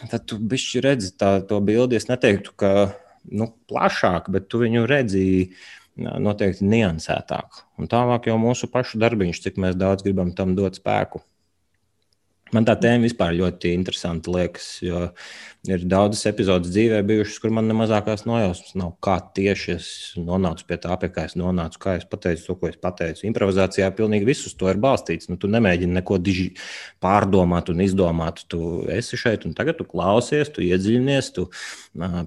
S1: tad tu bišķi redzi tā, to bildi. Es neteiktu, ka nu, plašāk, bet tu viņu redzēji noteikti niansētāk. Un tālāk jau mūsu pašu darbiņš, cik mēs daudz gribam tam dot spēku. Man tā tēma vispār ļoti interesanta liekas, jo ir daudzas epizodes dzīvē bijušas, kur man nemazākās nojausmas nav, kā tieši es nonācu pie tā, pie kā es nonācu, kā es pateicu to, ko es pateicu. Improvizācijā pilnīgi viss uz to ir balstīts. Nu, tu nemēģini neko diži pārdomāt un izdomāt. Tu esi šeit un tagad tu klausies, tu iedziļinies, tu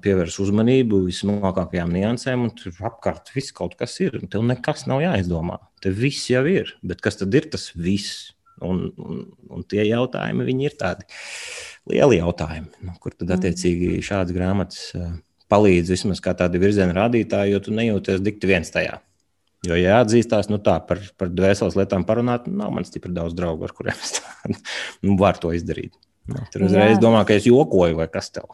S1: pievērs uzmanību vismākākajām niansēm, un tur apkārt viss kaut kas ir. Tev nekas nav jāizdomā. Tev viss jau ir. Bet kas tad ir tas viss? Un, un, un tie jautājumi ir tādi lieli jautājumi, nu, kur tad mm. attiecīgi šādas grāmatas palīdz vismaz kā tādi virziena rādītāji, jo tu nejūties dikti viens tajā. Jo jāatzīstās, nu tā par, par dvēseles lietām parunāt, nav man stipri daudz draugu, ar kuriem es tā, nu, varu to izdarīt. Nu, tur uzreiz Jā. domā, ka es jokoju vai kas tev.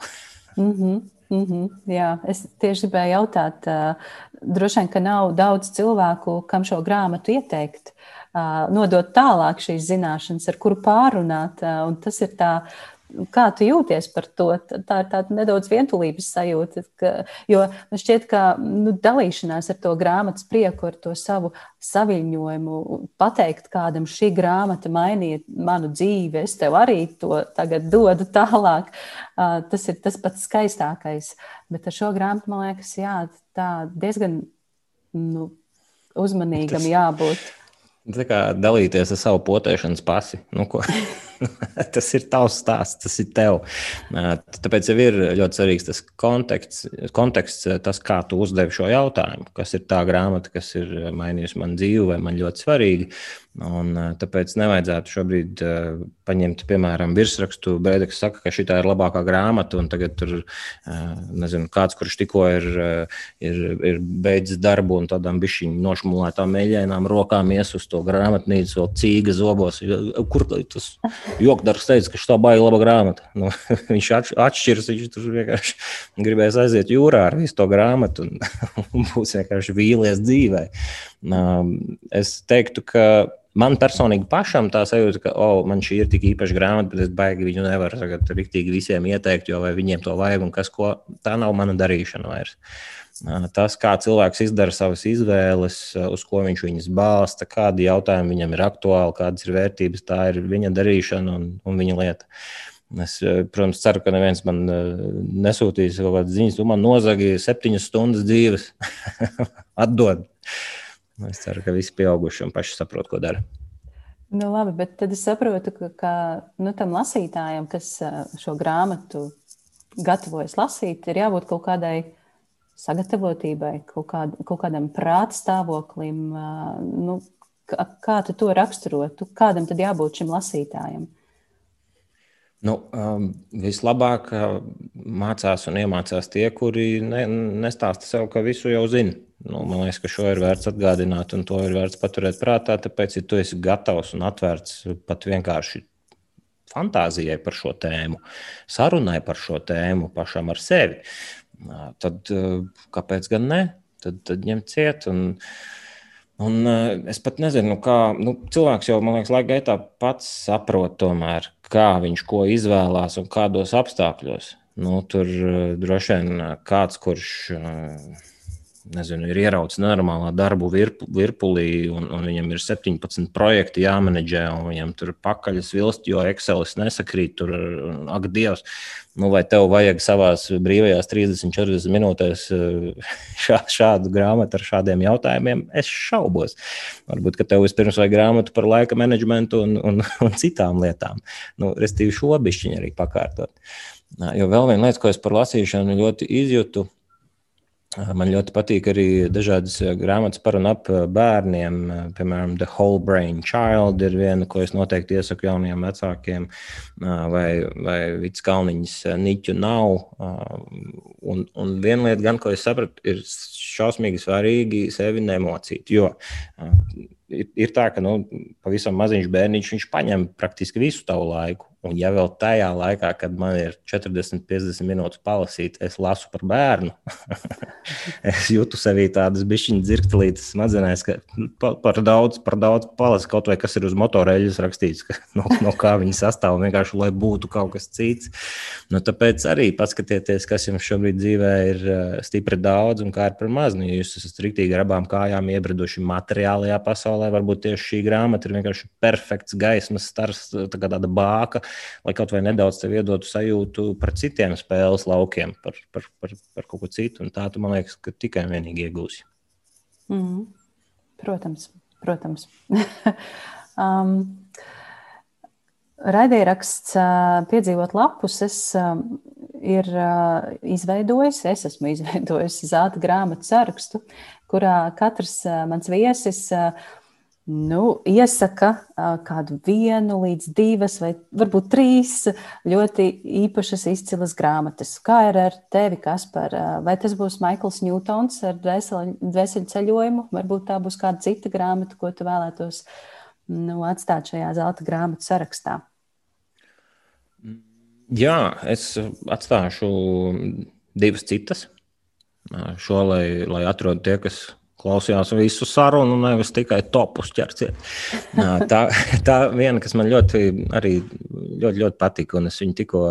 S2: Mm -hmm. Mm -hmm, jā, es tieši gribēju jautāt, uh, droši vien, ka nav daudz cilvēku, kam šo grāmatu ieteikt nodot tālāk šīs zināšanas, ar kuru pārunāt. Un tas ir tā, kā tu jūties par to. Tā ir tāda nedaudz vientulības sajūta. Ka, jo man šķiet, ka nu, dalīšanās ar to grāmatas prieku, ar to savu saviņojumu, pateikt kādam, šī grāmata mainīja manu dzīvi, es tev arī to tagad dodu tālāk. Tas ir tas pats skaistākais. Bet ar šo grāmatu man liekas, jā, tā diezgan nu, uzmanīgam tas... jābūt.
S1: Tā kā dalīties ar savu potēšanas pasi. Nu, tas ir tavs stāsts, tas ir tev. Tāpēc jau ir ļoti svarīgs tas konteksts, konteksts, tas, kā tu uzdevi šo jautājumu. Kas ir tā grāmata, kas ir mainījusi man dzīvi vai man ļoti svarīga. Un, tāpēc nevajadzētu šobrīd uh, paņemt, piemēram, virsrakstu. Bēdeks saka, ka šī ir labākā grāmata, un tagad tur uh, nezinu, kāds, kurš tikko ir, uh, ir, ir beidzis darbu un tādām bišķiņu nošmulētām mēģinām rokām ies uz to grāmatnīcu, vēl cīga zobos. Kur tas jokdarbs teica, ka šī baigi laba grāmata? Nu, viņš atš, atšķiras, viņš tur vienkārši gribēs aiziet jūrā ar visu to grāmatu un, un būs vienkārši vīlies dzīvē. Es teiktu, ka Man personīgi pašam tā sajūta, ka, oh, man šī ir tik īpaša grāmata, bet es baigi viņu nevaru tagad rīktīgi visiem ieteikt, jo viņiem to vajag un kas ko. Tā nav mana darīšana vairs. Tas, kā cilvēks izdara savas izvēles, uz ko viņš viņas balsta, kādi jautājumi viņam ir aktuāli, kādas ir vērtības, tā ir viņa darīšana un, un viņa lieta. Es, protams, ceru, ka neviens man nesūtīs kaut kādas ziņas, tu man nozagi septiņas stundas dzīves. Atdod. Es ceru, ka visi pieaugušie un paši saprot, ko dara.
S2: Nu, labi, bet tad es saprotu, ka, ka nu, tam lasītājam, kas šo grāmatu gatavojas lasīt, ir jābūt kaut kādai sagatavotībai, kaut, kād, kaut kādam prāta stāvoklim. Nu, kā, kā tu to raksturotu? Kādam tad jābūt šim lasītājam?
S1: Nu, um, vislabāk mācās un iemācās tie, kuri ne, nestāsta sev, ka visu jau zina. Nu, man liekas, ka šo ir vērts atgādināt, un to ir vērts paturēt prātā. Tāpēc, ja tu esi gatavs un atvērts pat vienkārši fantāzijai par šo tēmu, sarunai par šo tēmu pašam ar sevi, tad kāpēc gan ne? Tad, tad ņem ciet. Un, un es pat nezinu, kā nu, cilvēks jau, man liekas, laika gaitā pats saprot, tomēr, kā viņš ko izvēlās un kādos apstākļos. Nu, tur droši vien kāds, kurš nezinu, ir ieraudzis normālā darbu virp, virpulī, un, un viņam ir 17 projekti jāmenedžē, un viņam tur pakaļas vilst, jo Excelis nesakrīt. Tur, ak, Dievs, nu, vai tev vajag savā brīvajās 30, 40 minūtēs eh, šā, šādu grāmatu ar šādiem jautājumiem? Es šaubos. Varbūt, ka tev vispirms vajag grāmatu par laika menedžmentu un, un, un citām lietām. Nu, Restīvi šo bišķiņu arī pakārtot. Jo vēl viena lieta, ko es par lasīšanu ļoti izjūtu, Man ļoti patīk arī dažādas grāmatas par un ap bērniem. Piemēram, The Whole Brain Child ir viena, ko es noteikti iesaku jauniem vecākiem, vai, vai Vits Kalniņas Niķu nav. Un, un viena lieta, gan, ko es sapratu, ir šausmīgi svarīgi sevi nemocīt. Jo ir, ir tā, ka nu, pavisam maziņš bērniņš paņem praktiski visu tavu laiku. Un, ja vēl tajā laikā, kad man ir 40, 50 minūtes palasīt, es lasu par bērnu, es jūtu sevī tādas bišķiņas dzirktelītes smadzenēs, ka par, daudz, par daudz palasu kaut vai kas ir uz motoreļas rakstīts, ka, no, no kā viņi sastāv, vienkārši lai būtu kaut kas cits. Nu, tāpēc arī paskatieties, kas jums šobrīd dzīvē ir eh, stipri daudz un kā ir par maz. Nu, ja jūs esat rīktīgi ar abām kājām iebriduši materiālajā pasaulē, varbūt tieši šī grāmata ir vienkārši perfekts gaismas stars, tā kā tāda bāka lai kaut vai nedaudz tev iedotu sajūtu par citiem spēles laukiem, par, par, par, par kaut ko citu. Un tā tu man liekas, ka tikai un vienīgi iegūsi.
S2: Mm, protams, protams. um, Raidieraksts piedzīvot lapuses ir izveidojis, es esmu izveidojis zelta grāmatu sarakstu, kurā katrs mans viesis Nu, iesaka kādu vienu līdz divas, vai varbūt trīs ļoti īpašas, izcilas grāmatas. Kā ir ar tevi, Kaspar? Vai tas būs Maikls Ņūtons ar dvēseli ceļojumu, varbūt tā būs kāda cita grāmata, ko tu vēlētos nu, atstāt šajā zelta grāmatu sarakstā?
S1: Jā, es atstāšu divas citas. Šo, lai, lai atrodu tie, kas klausījās visu sarunu, nevis tikai topus ķerciet. Tā, tā viena, kas man ļoti, arī ļoti, ļoti patika, un es viņu tikko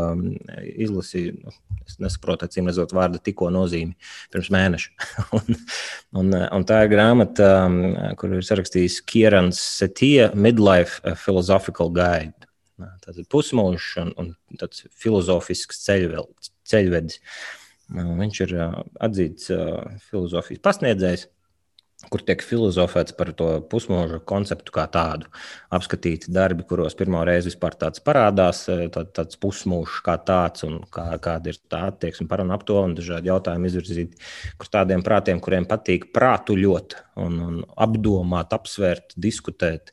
S1: izlasīju, nu, es nesaprotu, acīm redzot, vārdu tikko nozīmi pirms mēneša. un, un, un tā ir grāmata, kur ir sarakstījis Kierans Setija Midlife Philosophical Guide. Tas ir pusmūžs un, un tāds filozofisks ceļvedis. Viņš ir atzīts filozofijas pasniedzējs kur tiek filozofēts par to pusmūža konceptu kā tādu. Apskatīti darbi, kuros pirmo reizi vispār tāds parādās, e, tā, tāds pusmūžs kā tāds, un kā, kāda ir tā attieksme par un ap to, un dažādi jautājumi izvirzīti, kur tādiem prātiem, kuriem patīk prātuļot un, un apdomāt, apsvērt, diskutēt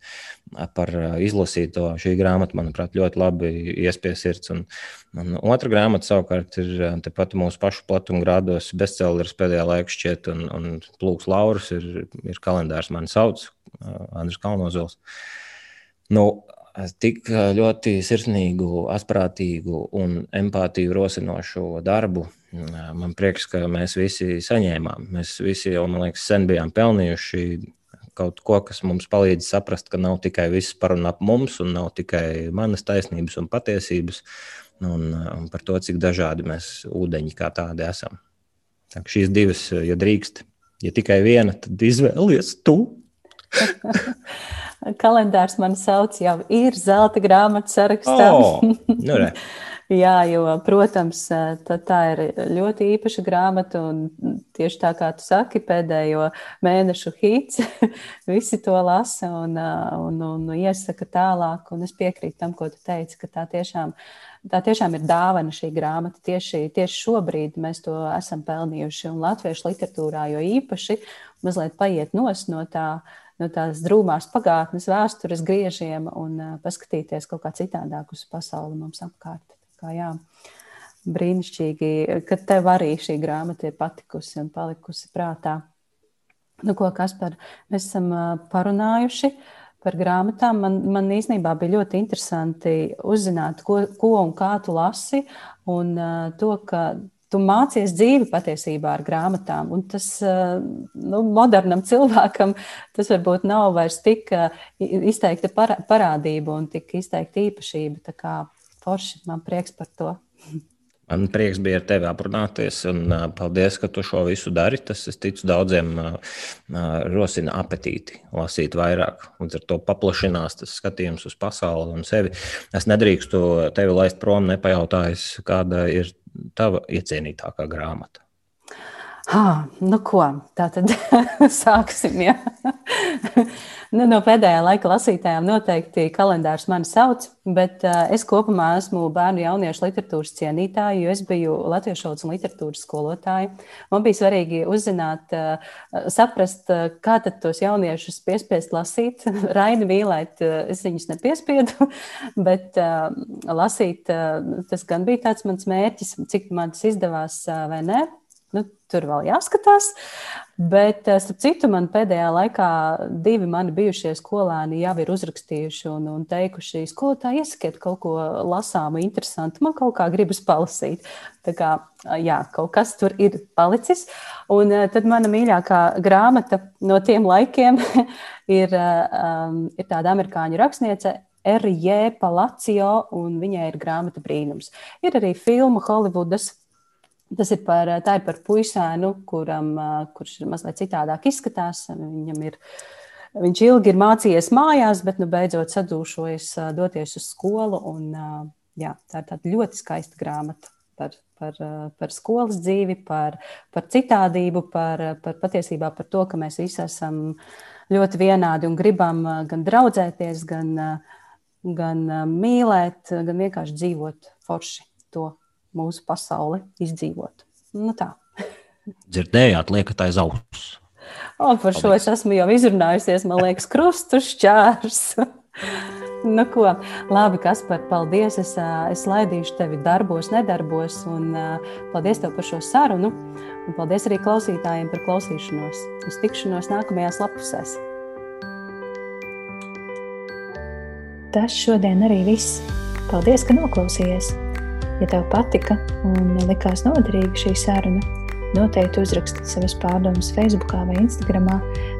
S1: par izlasīto. Šī grāmata, manuprāt, ļoti labi iespies sirds. Un, un otra grāmata savukārt ir tepat mūsu pašu platuma grādos bestselleris pēdējā laikā šķiet, un, un Plūks Laurus ir ir kalendārs, man sauc Andris Kalnozols. Nu, tik ļoti sirsnīgu, asprātīgu un empātiju rosinošu darbu. Man prieks, ka mēs visi saņēmām. Mēs visi jau, man liekas, sen bijām pelnījuši kaut ko, kas mums palīdz saprast, ka nav tikai viss par un ap mums, un nav tikai manas taisnības un patiesības, un, un par to, cik dažādi mēs ūdeņi kā tādi esam. Tā, šīs divas, ja drīkst, Ja tikai viena, tad izvēlies tu.
S2: Kalendārs man sauc, jau ir zelta grāmatu sarakstā.
S1: Oh, nu.
S2: Jā, jo, protams, tā, ir ļoti īpaša grāmata. Tieši tā kā tu saki, pēdējo mēnešu hits, visi to lasa un, un, un iesaka tālāk. Un es piekrītu tam, ko tu teici, ka tā tiešām tā tiešām ir dāvana šī grāmata. Tieši, tieši šobrīd mēs to esam pelnījuši. Un latviešu literatūrā jo īpaši mazliet paiet nos no, tā, no tās drūmās pagātnes, vēstures griežiem un paskatīties kaut kā citādāk uz pasauli mums apkārt. Kā, jā, brīnišķīgi, ka tev arī šī grāmata ir patikusi un palikusi prātā. Nu, ko, Kaspar, mēs esam parunājuši. Par grāmatām. Man, man īstenībā bija ļoti interesanti uzzināt, ko, ko un kā tu lasi, un uh, to, ka tu mācies dzīvi patiesībā ar grāmatām. Un tas nu, modernam cilvēkam tas varbūt nav vairs tik izteikta parādība un tik izteikta īpašība. Forši man prieks par to.
S1: Man prieks bija ar tevi aprunāties, un uh, paldies, ka tu šo visu dari. Tas, es ticu, daudziem uh, rosina apetīti lasīt vairāk, un ar to paplašinās tas skatījums uz pasauli un sevi. Es nedrīkstu tevi laist prom, nepajautājis, kāda ir tava iecienītākā grāmata.
S2: Ha, nu ko, tā tad sāksim. Ja? Nu, no pēdējā laika lasītājiem noteikti kalendārs mani sauc, bet uh, es kopumā esmu bērnu jauniešu literatūras cienītāja, jo es biju latviešu valodas un literatūras skolotāja. Man bija svarīgi uzzināt, uh, saprast, uh, kā tad tos jauniešus piespiest lasīt. Raini mīlēt, uh, es viņus nepiespiedu, bet uh, lasīt uh, tas gan bija tāds mans mērķis, cik man tas izdevās uh, vai ne. Nu, tur vēl jāskatās. Bet, eh, starp citu, man pēdējā laikā divi mani bijušie skolēni jau ir uzrakstījuši un, un teikuši, skolotāji, iesakiet kaut ko lasāmu, interesantu. Man kaut kā gribas palasīt. Tā kā, jā, kaut kas tur ir palicis. Un eh, tad mana mīļākā grāmata no tiem laikiem ir, um, ir tāda amerikāņu rakstniece R.J. Palacio, un viņai ir grāmata brīnums. Ir arī filma Holivudas Tas ir par, ir par puisēnu, kuram, kurš ir mazliet citādāk izskatās. Viņam ir, viņš ilgi ir mācījies mājās, bet nu, beidzot sadūšojas doties uz skolu. Un, jā, tā ir tāda ļoti skaista grāmata par, par, par skolas dzīvi, par, par citādību, par, par patiesībā par to, ka mēs visi esam ļoti vienādi un gribam gan draudzēties, gan, gan mīlēt, gan vienkārši dzīvot forši to mūsu pasauli izdzīvot. Nu, tā.
S1: Dzirdējāt, liekat aiz auss.
S2: O, par šo es esmu jau izrunājusies, man liekas, krustu šķērs. nu, ko, labi, Kaspar, paldies. Es, es laidīšu tevi darbos, nedarbos, un paldies tev par šo sarunu. Un paldies arī klausītājiem par klausīšanos. Uz tikšanos nākamajās lapusēs.
S3: Tas šodien arī viss. Paldies, ka noklausījies! Ja tev patika un likās noderīga šī saruna, noteikti uzraksti savas pārdomas Facebook vai Instagram,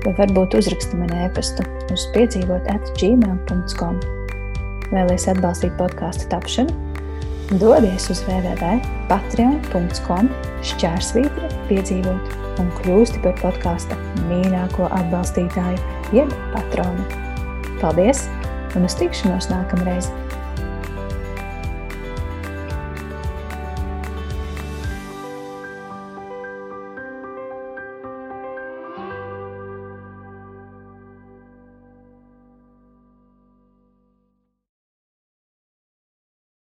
S3: vai varbūt uzraksti man e-pastu uz piedzīvot atgmail.com. Vēlēs atbalstīt podkāstu tapšanu? Dodies uz www.patreon.com šķērsvītra piedzīvot un kļūsti par podkāsta mīļāko atbalstītāju, jeb patronu. Paldies un uz tikšanos nākamreiz!